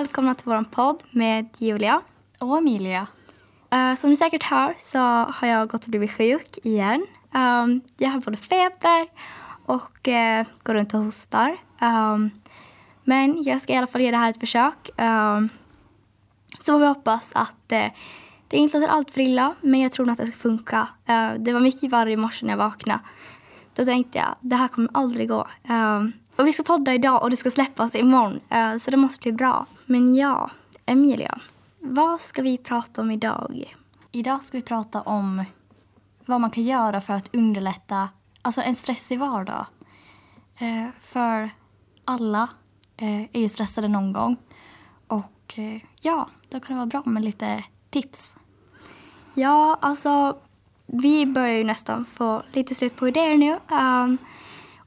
Välkomna till vår podd med Julia. Och Emilia. Uh, som ni säkert hör så har jag gått och blivit sjuk igen. Um, jag har både feber och uh, går runt och hostar. Um, men jag ska i alla fall ge det här ett försök. Um, så får vi hoppas att uh, det inte låter allt för illa, men jag tror nog att det ska funka. Uh, det var mycket värre i morse när jag vaknade. Då tänkte jag, det här kommer aldrig gå. Um, och vi ska podda idag och det ska släppas imorgon, uh, så det måste bli bra. Men ja, Emilia, vad ska vi prata om idag? Idag ska vi prata om vad man kan göra för att underlätta alltså en stressig vardag. Uh, för alla uh, är ju stressade någon gång. Och ja, då kan det vara bra med lite tips. Ja, alltså vi börjar ju nästan få lite slut på idéer nu. Um,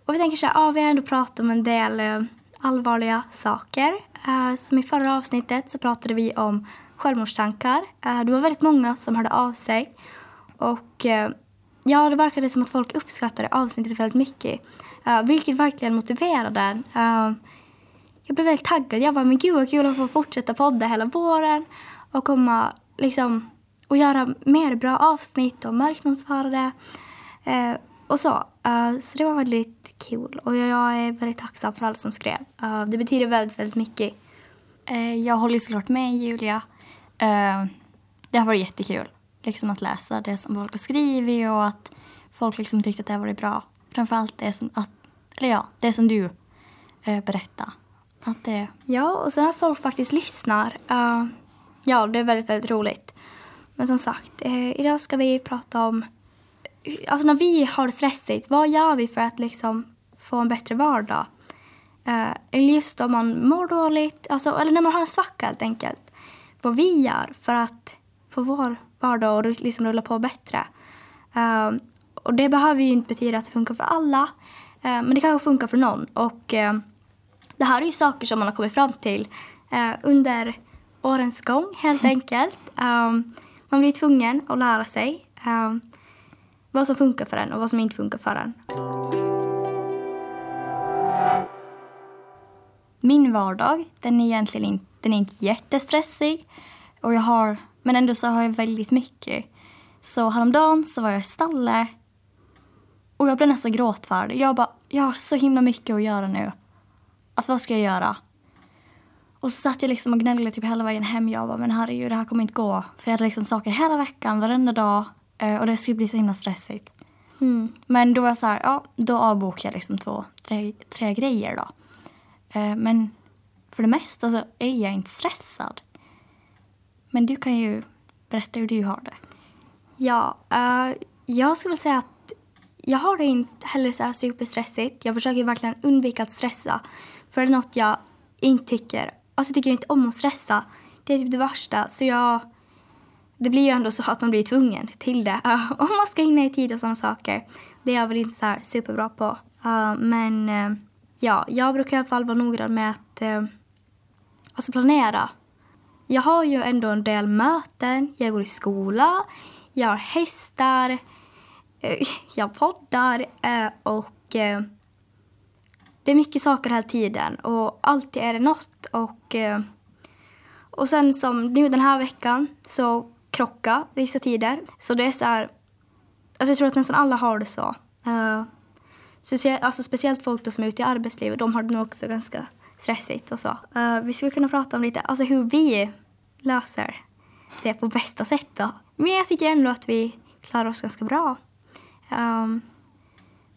och vi tänker så här, ja, vi har ändå pratat om en del eh, allvarliga saker. Uh, som i förra avsnittet så pratade vi om självmordstankar. Uh, det var väldigt många som hörde av sig. Och ja, det verkade som att folk uppskattade avsnittet väldigt mycket. vilket verkligen motiverade. jag blev väldigt taggad. Jag bara, men gud vad kul att få fortsätta podda hela våren. Och komma liksom och göra mer bra avsnitt och marknadsföra det. Eh, och så. Uh, så det var väldigt kul och jag är väldigt tacksam för alla som skrev. Uh, det betyder väldigt, väldigt mycket. Uh, jag håller såklart med Julia. det har varit jättekul liksom att läsa det som folk har skrivit och att folk liksom tyckte att det har varit bra. Framförallt det som, att, eller ja, det som du berättade. Att det... Ja, och sen att folk faktiskt lyssnar. ja, det är väldigt, väldigt roligt. Men som sagt, eh, idag ska vi prata om... Alltså när vi har det stressigt, vad gör vi för att liksom få en bättre vardag? Eh, eller just om man mår dåligt, alltså, eller när man har en svacka helt enkelt. Vad vi gör för att få vår vardag att liksom rulla på bättre. Eh, och det behöver ju inte betyda att det funkar för alla. Eh, men det kanske funkar för någon. Och eh, det här är ju saker som man har kommit fram till eh, under årens gång helt enkelt. Um, man blir tvungen att lära sig vad som funkar för en och vad som inte funkar för en. Min vardag, den är egentligen inte, den är inte jättestressig. Och jag har, men ändå så har jag väldigt mycket. Så häromdagen så var jag i stallet och jag blev nästan gråtfärdig. Jag bara, jag har så himla mycket att göra nu. Att vad ska jag göra? Och så satt jag liksom och gnällde typ hela vägen hem. Jag bara, men herregud, det här kommer inte gå. För jag hade liksom saker hela veckan, varenda dag. Eh, och det skulle bli så himla stressigt. Mm. Men då var jag så här, ja, då avbokade jag liksom två, tre, tre grejer då. Eh, men för det mesta så är jag inte stressad. Men du kan ju berätta hur du har det. Ja, uh, jag skulle säga att jag har det inte heller så här superstressigt. Jag försöker verkligen undvika att stressa. För det är något jag inte tycker Alltså jag tycker inte om att stressa. Det är typ det värsta. Så jag... Det blir ju ändå så att man blir tvungen till det. Uh, om man ska hinna i tid och sådana saker. Det är jag väl inte så här superbra på. Uh, men uh, ja, jag brukar i alla fall vara noggrann med att uh, alltså planera. Jag har ju ändå en del möten. Jag går i skola. Jag har hästar. jag poddar och det är mycket saker hela tiden och alltid är det något. Och, och sen som nu den här veckan så krocka vissa tider. Så det är så här, alltså jag tror att nästan alla har det så. Uh, alltså speciellt folk då som är ute i arbetslivet, de har det nog också ganska stressigt och så. Uh, vi skulle kunna prata om lite, alltså hur vi löser det på bästa sätt då. Men jag tycker ändå att vi klarar oss ganska bra. Um,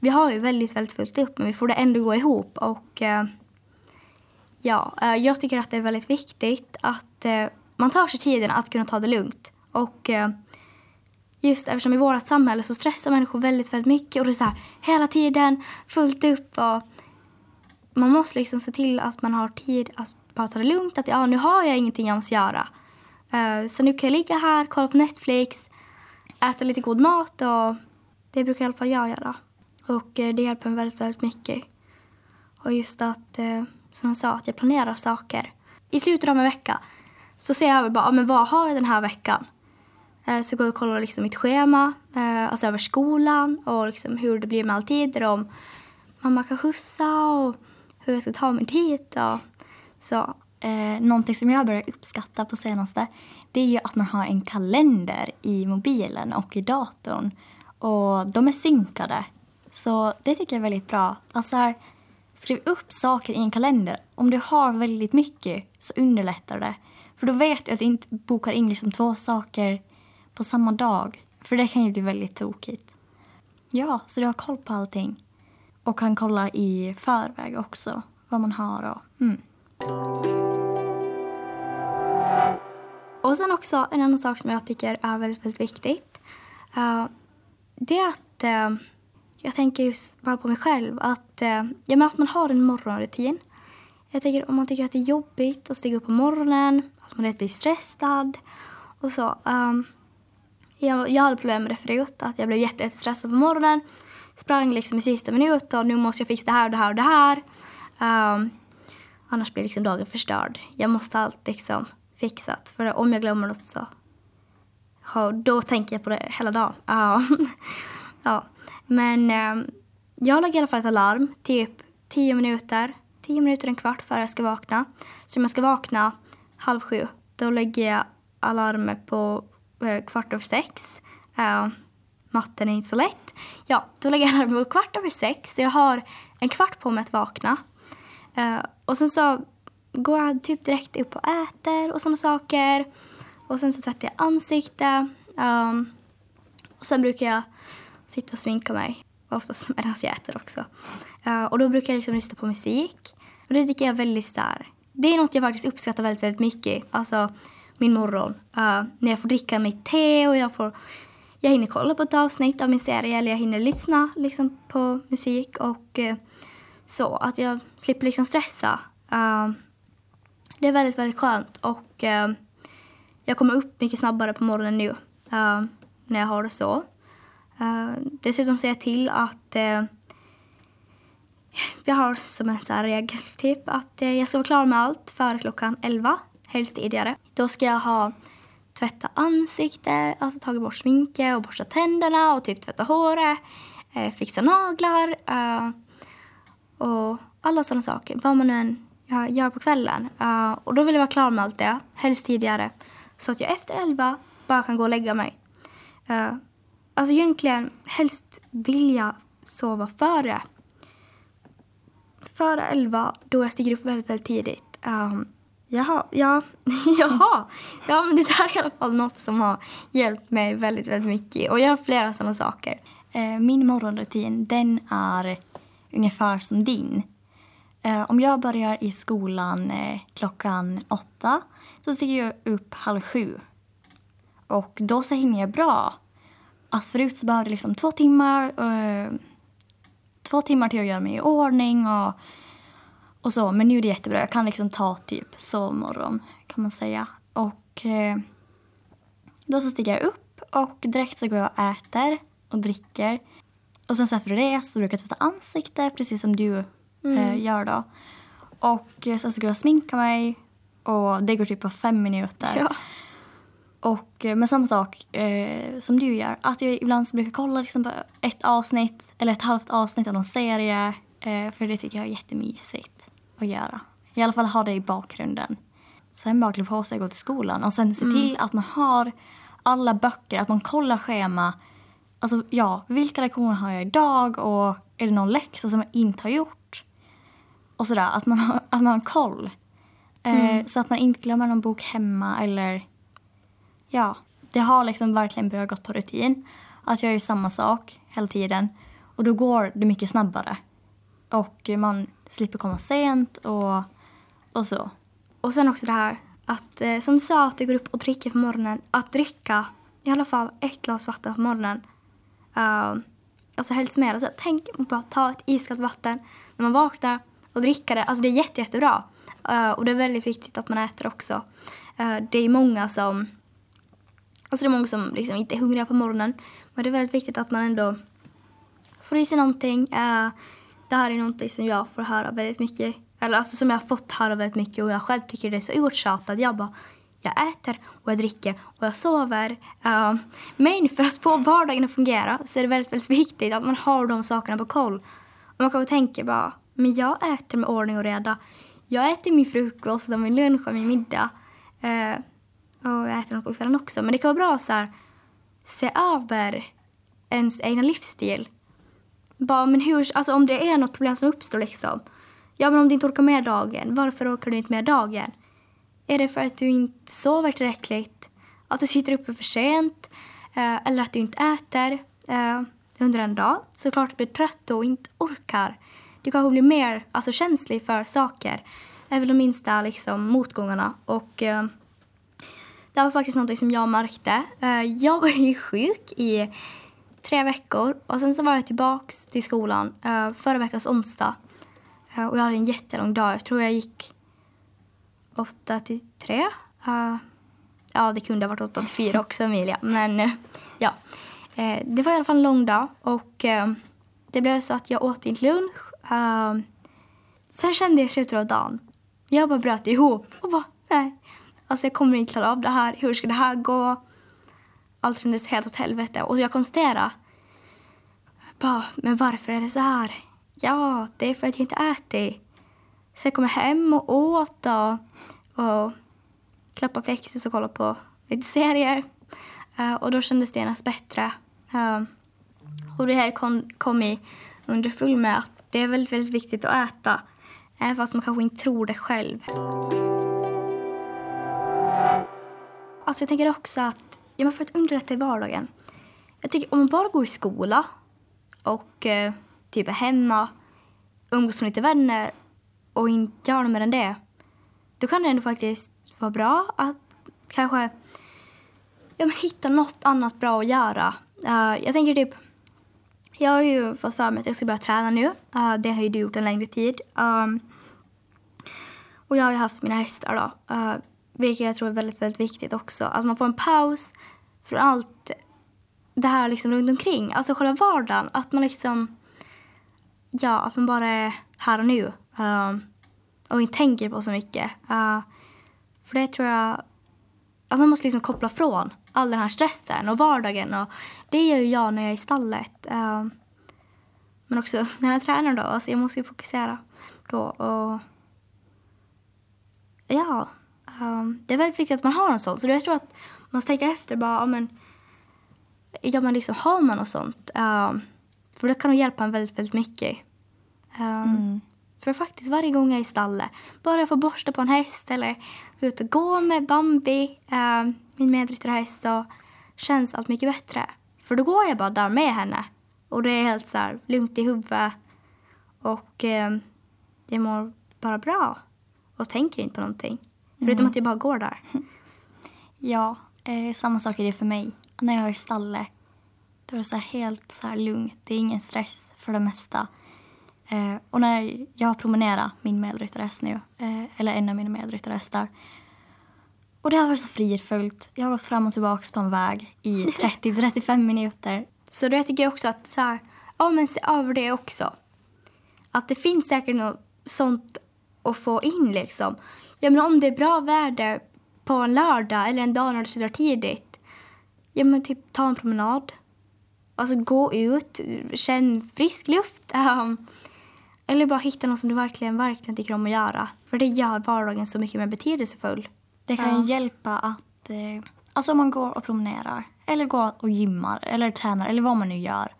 vi har ju väldigt, väldigt fullt upp men vi får det ändå gå ihop och uh, ja, jag tycker att det är väldigt viktigt att man tar sig tiden att kunna ta det lugnt och eh, just eftersom i vårt samhälle så stressar människor väldigt, väldigt mycket och det är så här hela tiden fullt upp och man måste liksom se till att man har tid att bara ta det lugnt att ja, nu har jag ingenting jag måste göra. Uh, så nu kan jag ligga här, kolla på Netflix, äta lite god mat och det brukar i alla fall jag göra. Och eh, det hjälper mig väldigt, väldigt mycket. Och just att, eh, som jag sa, att jag planerar saker. I slutet av en vecka så ser jag över bara, men vad har jag den här veckan? Eh, så går jag och kollar liksom mitt schema, eh, alltså över skolan och liksom hur det blir med alltider. Om mamma kan skjutsa och hur jag ska ta mig dit. Och så. eh, någonting som jag börjar uppskatta på senaste det är ju att man har en kalender i mobilen och i datorn. Och de är synkade. Så det tycker jag är väldigt bra. Alltså här, skriv upp saker i en kalender. Om du har väldigt mycket så underlättar det. För då vet du att du inte bokar in liksom två saker på samma dag. För det kan ju bli väldigt tokigt. Ja, så du har koll på allting. Och kan kolla i förväg också vad man har och mm. Och sen också en annan sak som jag tycker är väldigt, väldigt viktigt. Uh, det är att uh, jag tänker just bara på mig själv. Att, eh, uh, ja, men att man har en morgonrutin. Jag tänker om man tycker att det är jobbigt att stiga upp på morgonen, att man lätt blir stressad och så. Um, jag, jag hade problem med det förut, att jag blev jättestressad på morgonen. Sprang liksom i sista minut och nu måste jag fixa det här och det här och det här. Um, annars blir liksom dagen förstörd. Jag måste allt liksom fixat. För om jag glömmer något så ja, då tänker jag på det hela dagen. Ja. Ehm, ja. Men um, jag lägger i alla fall ett alarm, typ tio minuter. Tio minuter, en kvart före jag ska vakna. Så om jag ska vakna halv sju, då lägger jag alarmet på Eh, kvart över sex. Eh, uh, matten är inte så lätt. Ja, då lägger jag larmet på kvart över sex. Så jag har en kvart på mig att vakna. Uh, och sen så går jag typ direkt upp och äter och sådana saker. Och sen så tvättar jag ansiktet. Um, ehm, och sen brukar jag sitta och sminka mig. Oftast medan jag äter också. Uh, och då brukar jag liksom lyssna på musik. Och det tycker jag är väldigt starkt. Det är något jag faktiskt uppskattar väldigt, väldigt mycket. Alltså min morgon. Uh, när jag får dricka mitt te och jag får jag hinner kolla på ett avsnitt av min serie eller jag hinner lyssna liksom, på musik och uh, så. Att jag slipper liksom stressa. Uh, det är väldigt, väldigt skönt och uh, jag kommer upp mycket snabbare på morgonen nu när jag har det så. dessutom ser jag till att jag har som en så här regel typ att jag ska vara klar med allt före klockan 11, helst tidigare. Då ska jag ha tvätta ansiktet, alltså tagit bort sminket och borstat tänderna och typ tvätta håret, eh, fixa naglar eh, och alla sådana saker. Vad man än gör på kvällen. Eh, och då vill jag vara klar med allt det, helst tidigare. Så att jag efter elva bara kan gå och lägga mig. Eh, alltså egentligen, helst vill jag sova före. Före elva, då jag stiger upp väldigt, väldigt tidigt. Um, Jaha, ja, jaha. Ja, men det där är i alla fall något som har hjälpt mig väldigt, väldigt mycket. Och jag har flera sådana saker. Eh, min morgonrutin, den är ungefär som din. Eh, om jag börjar i skolan eh, klockan åtta så stiger jag upp halv sju. Och då så hinner jag bra. Alltså förut så behövde jag liksom två timmar, två timmar till att göra mig i ordning och och så. Men nu är det jättebra. Jag kan liksom ta typ sovmorgon kan man säga. Och eh, då så stiger jag upp och direkt så går jag och äter och dricker. Och sen så efter det så brukar jag tvätta ansiktet precis som du mm. eh, gör då. Och sen så går jag och sminkar mig och det går typ på fem minuter. Ja. Och, eh, men samma sak eh, som du gör, att jag ibland brukar kolla liksom på ett avsnitt eller ett halvt avsnitt av någon serie. Eh, för det tycker jag är jättemysigt att göra. I alla fall ha det i bakgrunden. Sen bara klä på sig och gå till skolan. Och sen se mm. till att man har alla böcker, att man kollar schema. Alltså ja, vilka lektioner har jag idag och är det någon läxa som jag inte har gjort? Och sådär, att man har, att man har koll. Eh, mm. Eh, så att man inte glömmer någon bok hemma eller... Ja, det har liksom verkligen börjat gå på rutin. Att jag gör samma sak hela tiden. Och då går det mycket snabbare. Och man slipper komma sent och, och så. Och sen också det här att, eh, som du sa, att du går upp och dricker på morgonen. Att dricka i alla fall ett glas vatten på morgonen. Uh, alltså helst mer. Alltså, tänk bara ta ett iskallt vatten när man vaknar och dricka det. Alltså det är jätte, jättebra. Uh, och det är väldigt viktigt att man äter också. Uh, det är många som Alltså det är många som liksom inte är hungriga på morgonen. Men det är väldigt viktigt att man ändå får i sig någonting. Uh, det här är någonting som jag får höra väldigt mycket. Eller alltså som jag har fått höra väldigt mycket och jag själv tycker det är så uttjatat. Jag bara, jag äter och jag dricker och jag sover. Uh, men för att få vardagen att fungera så är det väldigt, väldigt viktigt att man har de sakerna på koll. Och man kanske tänker bara, men jag äter med ordning och reda. jag äter min frukost och min lunch och min middag. Ehm, och jag äter något på kvällen också. Men det kan vara bra att se över ens egna livsstil. Bara, men hur, alltså om det är något problem som uppstår liksom. Ja, men om du inte orkar med dagen, varför orkar du inte med dagen? Är det för att du inte sover tillräckligt? Att du sitter uppe för sent? Eh, eller att du inte äter eh, under en dag? Såklart du blir trött och inte orkar. Du kanske blir mer alltså, känslig för saker. Även de minsta liksom, motgångarna. Och, eh, det var faktiskt något som jag märkte. Eh, jag var ju sjuk i tre veckor och sen så var jag tillbaks till skolan uh, förra veckans onsdag. Uh, och jag hade en jättelång dag. Jag tror jag gick åtta till tre. Uh, ja, det kunde ha varit åtta till fyra också, Emilia. Men ja, det var i alla fall en lång dag och det blev så att jag åt inte lunch. sen kände jag i slutet av dagen, jag bara bröt ihop och bara nej. Alltså jag kommer inte klara av det här. Hur ska det här gå? Allt kändes helt åt helvete. Och jag konstaterade bara, men varför är det så här? Ja, det är för att jag inte ätit. Så jag kom hem och åt och, och klappade plexus och kollade på lite serier. Uh, och då kändes det genast bättre. Uh, och det här jag kom, i underfull med att det är väldigt, väldigt viktigt att äta. Även fast man kanske inte tror det själv. Alltså jag tänker också att Ja, men för att underlätta i vardagen. Jag tycker om man bara går i skola och eh, typ är hemma, umgås med lite vänner och inte gör något mer än det. Då kan det ändå faktiskt vara bra att kanske ja, men hitta något annat bra att göra. Uh, jag tänker typ, jag har ju fått för mig att jag ska börja träna nu. Uh, det har ju du gjort en längre tid. Um, och jag har ju haft mina hästar då. Uh, vilket jag tror är väldigt, väldigt viktigt också. Att man får en paus från allt det här liksom runt omkring. Alltså själva vardagen. Att man liksom... Ja, att man bara är här och nu. Uh, och inte tänker på så mycket. Uh, för det tror jag... Att man måste liksom koppla från all den här stressen och vardagen. Och det gör ju jag när jag är i stallet. Uh, men också när jag tränar då. Alltså jag måste ju fokusera då. Och ja, um, det är väldigt viktigt att man har en sån. Så jag tror att man ska tänka efter bara, ja men, ja, men liksom, har man något sånt? Um, för det kan nog hjälpa en väldigt, väldigt mycket. Um, mm. För faktiskt varje gång jag är i stallet, bara jag får borsta på en häst eller gå ut och gå med Bambi, um, min medryttarhäst, så känns allt mycket bättre. För då går jag bara där med henne och det är helt så här, lugnt i huvudet och um, jag mår bara bra och tänker inte på någonting. Förutom mm. att jag bara går där. Ja, eh, samma sak är det för mig. När jag är i stallet, då är det så helt så här lugnt. Det är ingen stress för det mesta. Eh, och när jag har promenerat min medryttarhäst nu, eh, eller en av mina medryttarhästar, och det har varit så fridfullt. Jag har gått fram och tillbaka på en väg i 30-35 minuter. Så då tycker jag också att så här, ja men se över det också. Att det finns säkert något sånt att få in liksom. Ja men om det är bra väder på en lördag eller en dag när du slutar tidigt. Ja, men typ ta en promenad. Alltså gå ut, känn frisk luft. Um, eller bara hitta något som du verkligen, verkligen tycker om att göra. För det gör vardagen så mycket mer betydelsefull. Det kan uh. hjälpa att, eh, alltså om man går och promenerar eller går och gymmar eller tränar eller vad man nu gör.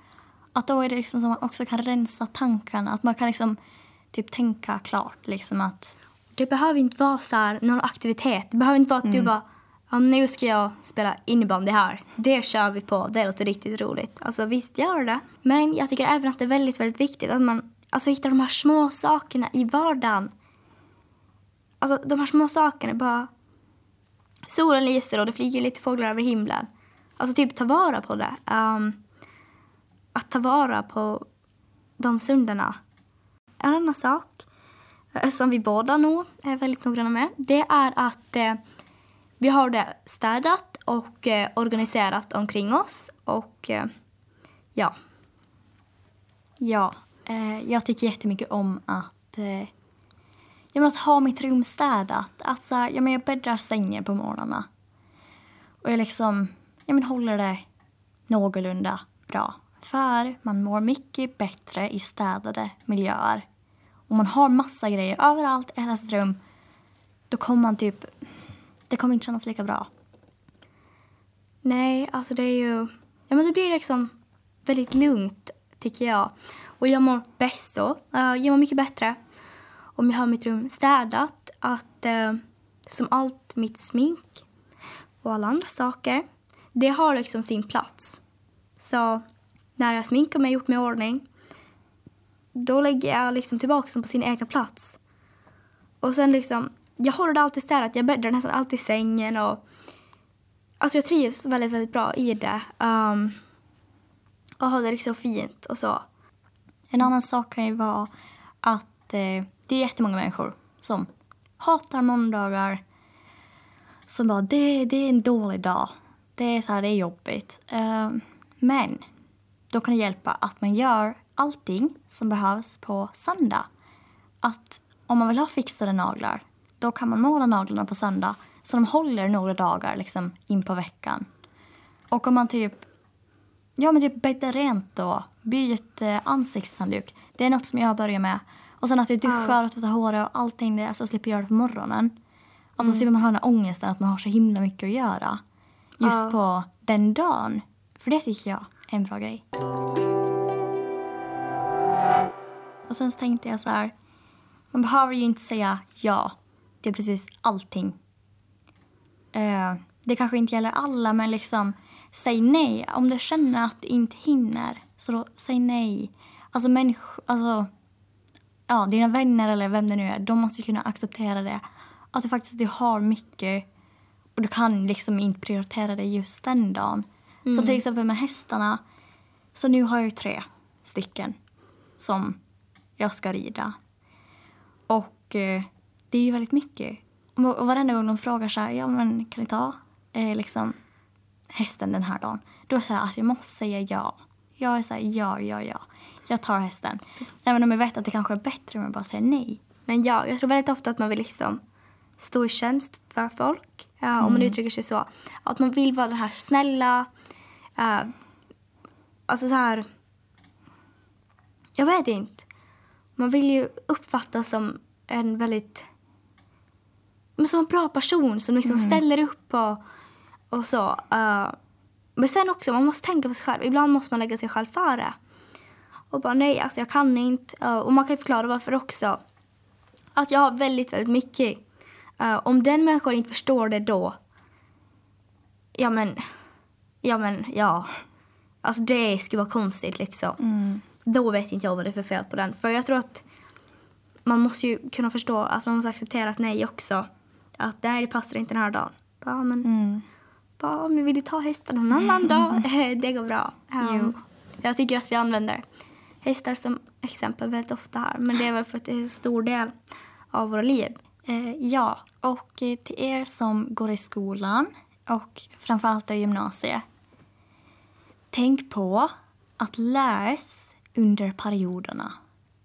Att då är det liksom som man också kan rensa tankarna. Att man kan liksom typ tänka klart liksom att det behöver inte vara så här, någon aktivitet. Det behöver inte vara att mm. du bara ja, nu ska jag spela innebandy här. Det kör vi på. Det låter riktigt roligt. Alltså visst gör det. Men jag tycker även att det är väldigt, väldigt viktigt att man alltså, hittar de här små sakerna i vardagen. Alltså de här små sakerna bara... Solen lyser och det flyger lite fåglar över himlen. Alltså typ ta vara på det. Um, att ta vara på de stunderna. En annan sak Eh, som vi båda nog är väldigt noggranna med, det är att eh, vi har det städat och eh, organiserat omkring oss. Och eh, ja. Ja, eh, jag tycker jättemycket om att, eh, jag att ha mitt rum städat. Alltså, jag, menar, jag bäddar sängen på morgnarna. Och jag liksom jag menar, håller det någorlunda bra. För man mår mycket bättre i städade miljöer och man har massa grejer överallt i hela sitt rum, då kommer man typ... Det kommer inte kännas lika bra. Nej, alltså det är ju... Ja, men det blir liksom väldigt lugnt, tycker jag. Och jag mår bäst så. Uh, jag mår mycket bättre om jag har mitt rum städat. Att uh, som allt mitt smink och alla andra saker, det har liksom sin plats. Så när jag sminkar mig och gjort mig i ordning, då lägger jag liksom tillbaka dem på sin egna plats. Och sen liksom, jag håller det alltid städat. Jag bäddar nästan alltid sängen och alltså jag trivs väldigt, väldigt bra i det. Um, och har det liksom fint och så. En annan sak kan ju vara att eh, det är jättemånga människor som hatar måndagar. Som bara, det, det är en dålig dag. Det är så här, det är jobbigt. Eh, men då kan det hjälpa att man gör allting som behövs på söndag. Att om man vill ha fixade naglar, då kan man måla naglarna på söndag så de håller några dagar liksom in på veckan. Och om man typ Ja, men typ bädda rent då. Byt eh, ansiktshandduk. Det är något som jag börjar med. Och sen att jag duschar och tvättar håret och allting det, så slipper jag göra det på morgonen. Alltså mm. slipper man ha den här ångesten att man har så himla mycket att göra. Just ja. på den dagen. För det tycker jag är en bra grej. Och sen tänkte jag så här. Man behöver ju inte säga ja till precis allting. Uh, det kanske inte gäller alla, men liksom säg nej. Om du känner att du inte hinner, så då, säg nej. Alltså människor, alltså, ja, dina vänner eller vem det nu är, de måste kunna acceptera det. Att du faktiskt du har mycket och du kan liksom inte prioritera det just den dagen. Mm. Som till exempel med hästarna. Så nu har jag ju tre stycken som jag ska rida. Och eh, det är ju väldigt mycket. Och, och varenda gång de frågar så här, ja men kan ni ta eh, liksom hästen den här dagen. Då säger jag att jag måste säga ja. Jag är så här, ja, ja, ja. Jag tar hästen. Även om jag vet att det kanske är bättre om jag bara säger nej. Men ja, jag tror väldigt ofta att man vill liksom stå i tjänst för folk. Uh, mm. Om man mm. uttrycker sig så. Att man vill vara den här snälla. Uh, alltså så här. Jag vet inte. Man vill ju uppfattas som en väldigt... Som en bra person som liksom mm. ställer upp och och så. Uh, men sen också, man måste tänka på sig själv. Ibland måste man lägga sig själv före. Och bara nej, alltså jag kan inte. Uh, och man kan förklara varför också. Att jag har väldigt, väldigt mycket. Uh, om den människan inte förstår det då. Ja men, ja men, ja. Alltså det skulle vara konstigt liksom. Mm. Då vet inte jag vad det är för fel på den. För jag tror att man måste ju kunna förstå, alltså man måste acceptera att nej också. Att det passar inte den här dagen. Ja men, mm bara, men vill du ta hästen någon annan dag? det går bra. Um, jag tycker att vi använder hästar som exempel väldigt ofta här. Men det är väl för att det är en stor del av våra liv. Eh, ja, och eh, till er som går i skolan och framförallt i gymnasiet. Tänk på att läs under perioderna.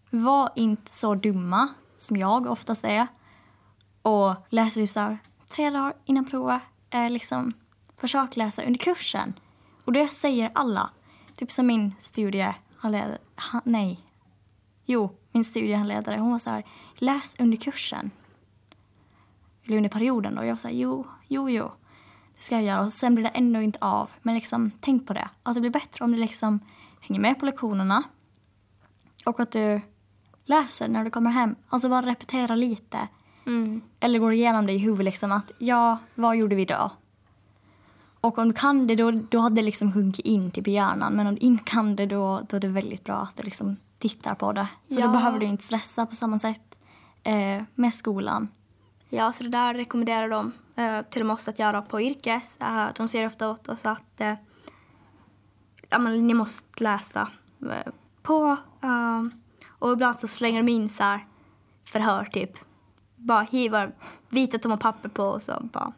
Var inte så dumma som jag oftast är och läs typ så tre dagar innan provet. Eh, liksom, försök läsa under kursen. Och det säger alla. Typ som min studiehandledare, nej, jo, min studiehandledare, hon var så här, läs under kursen. Eller under perioden då. Jag var så här, jo, jo, jo. Det ska jag göra. Och sen blir det ändå inte av. Men liksom, tänk på det. Att det blir bättre om du liksom hänger med på lektionerna. Och att du läser när du kommer hem. Alltså bara repetera lite. Mm. Eller går igenom det i huvudet liksom att ja, vad gjorde vi idag? Och om du kan det då, då hade det liksom sjunkit in till hjärnan. Men om du inte kan det då, då är det väldigt bra att du liksom tittar på det. Så ja. då behöver du inte stressa på samma sätt eh, med skolan. Ja, så det där rekommenderar de eh, till oss att göra på yrkes. Eh, de säger ofta åt oss att eh, ni måste läsa eh, på. Eh, och ibland så slänger de in så här förhör typ. Bara hivar vita tomma papper på och så bara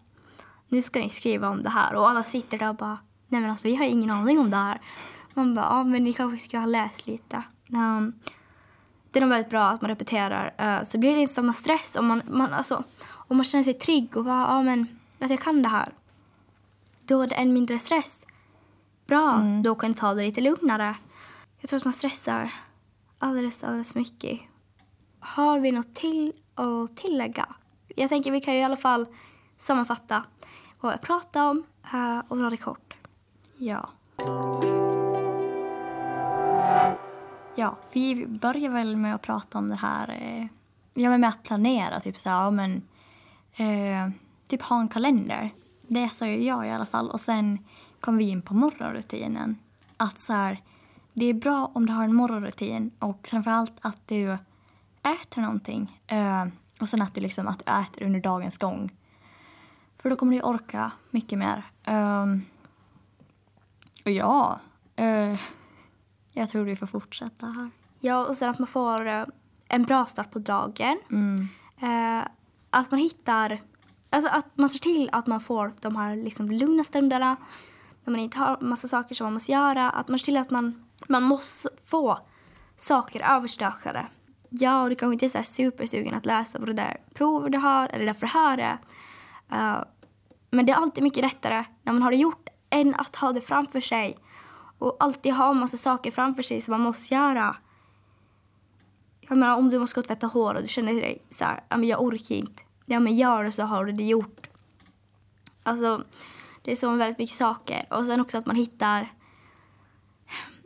nu ska ni skriva om det här. Och alla sitter där och bara, nej men alltså vi har ingen aning om det här. Man bara, ja men ni kanske ska ha läst lite. Um, det är nog väldigt bra att man repeterar. Uh, så blir det inte samma stress om man, man, alltså, om man känner sig trygg och bara, ja men att jag kan det här. Då är det en mindre stress. Bra, mm. då kan jag ta det lite lugnare. Jag tror att man stressar alldeles, alldeles mycket. har vi något till att tillägga? Jag tänker vi kan ju i alla fall sammanfatta vad jag pratade om eh, och dra det kort. Ja. Ja, vi börjar väl med att prata om det här eh, ja, men med att planera. Typ så här, men, eh, typ ha en kalender. Det sa ju jag i alla fall. Och sen kom vi in på morgonrutinen. Att så här, det är bra om du har en morgonrutin och framförallt att du äter någonting. Eh, och sen att du, liksom, att du äter under dagens gång. För då kommer du orka mycket mer. Um, och ja, eh, jag tror vi får fortsätta här. Ja, och sen att man får eh, en bra start på dagen. Mm. Eh, att man hittar, alltså att man ser till att man får de här liksom lugna stunderna. När man inte har massa saker som man måste göra. Att man ser till att man, man måste få saker överstökade. Ja, och du kanske inte är så här supersugen att läsa på det där provet du har eller det förhöret. Uh, men det är alltid mycket lättare när man har det gjort än att ha det framför sig. Och alltid ha en massa saker framför sig som man måste göra. Jag menar om du måste gå och tvätta hår och du känner dig så här, ja men jag orkar inte. Ja men gör det så har du det gjort. Alltså, det är så väldigt mycket saker. Och sen också att man hittar,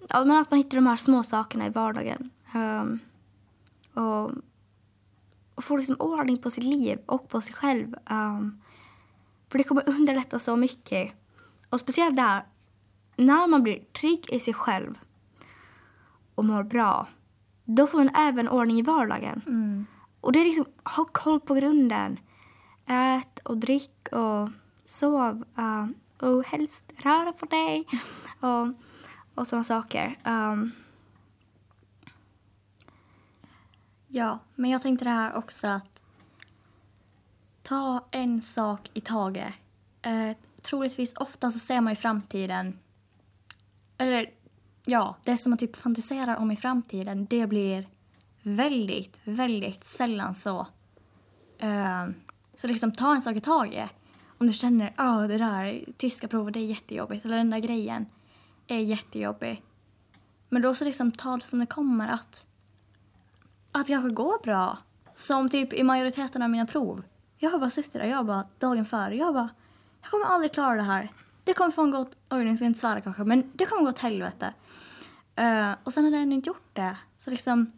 ja men att man hittar de här små sakerna i vardagen. Um, och, och får liksom ordning på sitt liv och på sig själv. Um, för det kommer underlätta så mycket. Och speciellt där, när man blir trygg i sig själv och mår bra, då får man även ordning i vardagen. Mm. Och det är liksom, ha koll på grunden. Ät och drick och sov. Uh, och helst röra på dig. Och, och sådana saker. Um, Ja, men jag tänkte det här också att ta en sak i taget. Eh, troligtvis ofta så ser man i framtiden, eller ja, det som man typ fantiserar om i framtiden, det blir väldigt, väldigt sällan så. Eh, så liksom ta en sak i taget. Om du känner att oh, det där tyska provet det är jättejobbigt eller den där grejen är jättejobbig. Men då så liksom ta det som det kommer att att det kanske går bra. Som typ i majoriteten av mina prov. Jag har bara suttit där, jag bara dagen före, jag bara jag kommer aldrig klara det här. Det kommer få en gott, oj jag ska inte svära kanske, men det kommer gå åt helvete. Uh, och sen har jag ändå inte gjort det. Så liksom,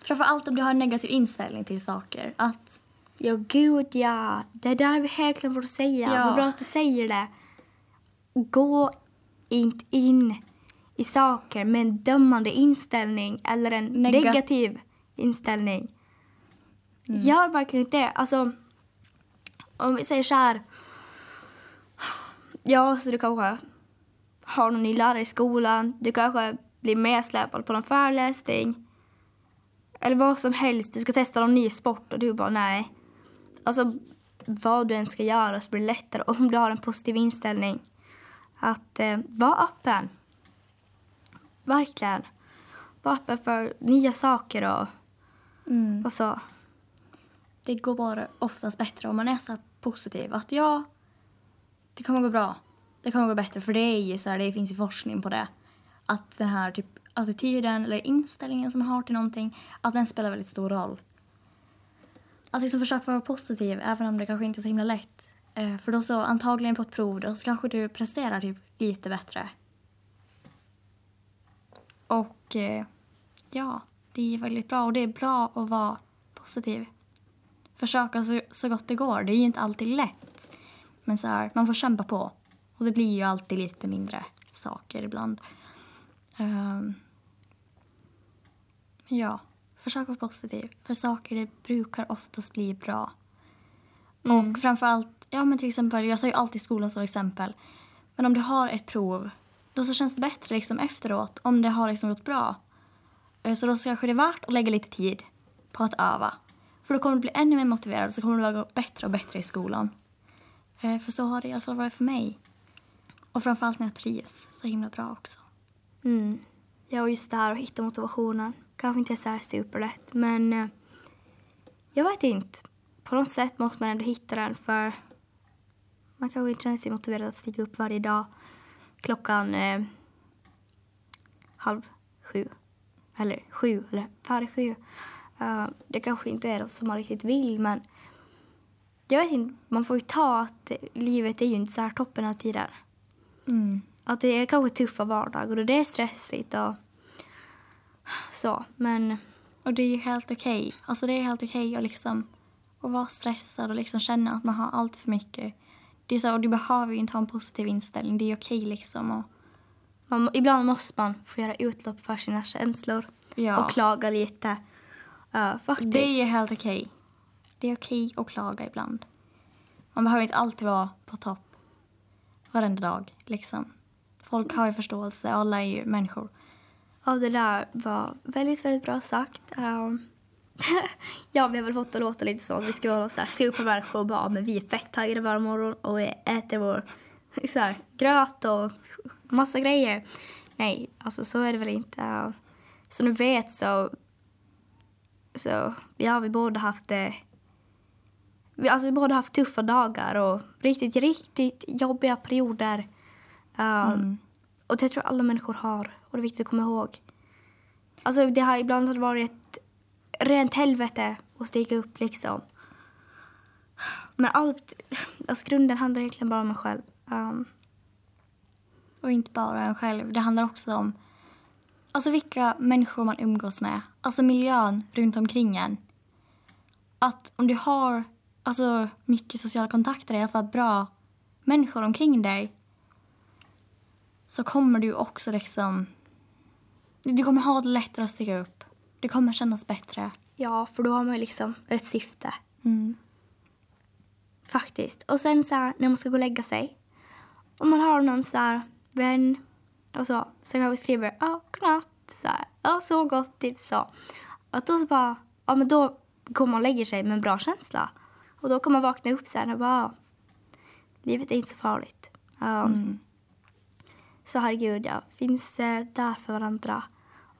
framför om du har en negativ inställning till saker, att Ja, gud ja. Det där är vi helt vad du säger. Ja. Vad bra att du säger det. Gå inte in i saker med en dömande inställning eller en Nega- negativ inställning. Gör verkligen inte det. Alltså, om vi säger så här. Ja, så du kanske har någon ny lärare i skolan. Du kanske blir medsläpad på någon föreläsning. Eller vad som helst. Du ska testa någon ny sport och du bara nej. Alltså, vad du än ska göra så blir det lättare om du har en positiv inställning. Att eh, vara öppen. Verkligen. Vara öppen för nya saker och, mm, och så. det går bara oftast bättre om man är så positiv. Att ja, det kommer gå bra. Det kommer gå bättre. För det är ju så här, det finns ju forskning på det. Att den här typ attityden eller inställningen som man har till någonting, att den spelar väldigt stor roll. Att liksom försöka vara positiv även om det kanske inte är så himla lätt. Eh, för då så antagligen på ett prov då så kanske du presterar typ lite bättre. Och eh, ja, det är väldigt bra och det är bra att vara positiv. Försöka så, så gott det går. Det är ju inte alltid lätt. Men så här, man får kämpa på. Och det blir ju alltid lite mindre saker ibland. Ehm, ja, försök vara positiv. För saker det brukar oftast bli bra. Och framförallt, ja men till exempel, jag tar ju alltid skolan som exempel. Men om du har ett prov, då så känns det bättre liksom efteråt om det har liksom gått bra. Eh, så då så kanske det är värt att lägga lite tid på att öva. För då kommer du bli ännu mer motiverad och så kommer du vara bättre och bättre i skolan. Eh, för så har det i alla fall varit för mig. Och framförallt när jag trivs så himla bra också. Mm. Ja, och just det här att hitta motivationen. Kanske inte är så här superlätt, men eh, jag vet inte. På något sätt måste man ändå hitta den för man kanske inte känner sig motiverad att stiga upp varje dag klockan eh, halv sju. Eller sju, eller före sju. Uh, det kanske inte är de som man riktigt vill, men jag vet inte, man får ju ta att livet är ju inte så här toppen av tiden. Mm. Att det är kanske tuffa vardagar och det är stressigt och så, men Och det är ju helt okej. Alltså det är helt okej att liksom att vara stressad och liksom känna att man har allt för mycket. Det är så, och du behöver ju inte ha en positiv inställning. Det är okej liksom. Och, man, ibland måste man få göra utlopp för sina känslor ja. och klaga lite. Uh, faktiskt. Det är helt okej. Det är okej att klaga ibland. Man behöver inte alltid vara på topp varenda dag. Liksom. Folk har ju förståelse, alla är ju människor. Ja, det där var väldigt, väldigt bra sagt. Um, ja, vi har väl fått det låta lite så att vi ska vara så här supermänniskor och bara, men vi är fett taggade varje morgon och vi äter vår så här, gröt och massa grejer. Nej, alltså så är det väl inte. Som du vet så, så ja, vi båda haft det vi, alltså vi båda haft tuffa dagar och riktigt, riktigt jobbiga perioder. Um, Mm. och det tror jag alla människor har. Och det är viktigt att komma ihåg. Alltså det har ibland varit rent helvete att stiga upp liksom. Men allt, alltså grunden handlar egentligen bara om en själv. Um, Och inte bara en själv. Det handlar också om alltså vilka människor man umgås med. Alltså miljön runt omkring en. Att om du har alltså, mycket sociala kontakter, i alla fall bra människor omkring dig så kommer du också liksom... Du kommer ha det lättare att stiga upp. Det kommer kännas bättre. ja, för då har man ju liksom ett syfte. Mm. Faktiskt. Och sen så här, när man ska gå och lägga sig. Om man har någon så här vän och så, så kan vi skriva ja, godnatt, så här, ja, så gott, typ så. Att då så bara, ja men då kommer man och lägger sig med en bra känsla. Och då kan man vakna upp sen och bara, livet är inte så farligt. Ja. Mm. Så herregud, ja, finns eh, där för varandra.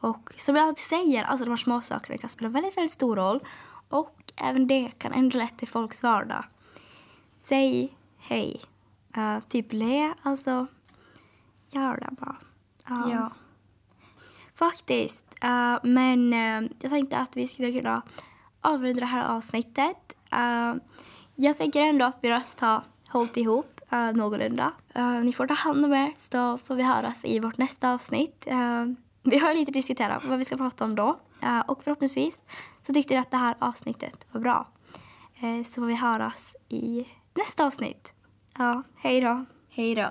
Och som jag alltid säger, alltså de här små sakerna kan spela väldigt, väldigt stor roll. Och även det kan underlätta folks vardag. Säg hej. Uh, typ le, alltså gör det bara. Ja. Ja. Faktiskt. Uh, men uh, jag tänkte att vi skulle kunna avrunda det här avsnittet. Jag tänker ändå att vi röst har hållit ihop uh, någorlunda. Ni får ta hand om er så får vi höras i vårt nästa avsnitt. Vi har lite diskuterat vad vi ska prata om då. Eh, och förhoppningsvis så tyckte ni att det här avsnittet var bra. Eh, så får vi höras i nästa avsnitt. Ja, hej då. Hej då.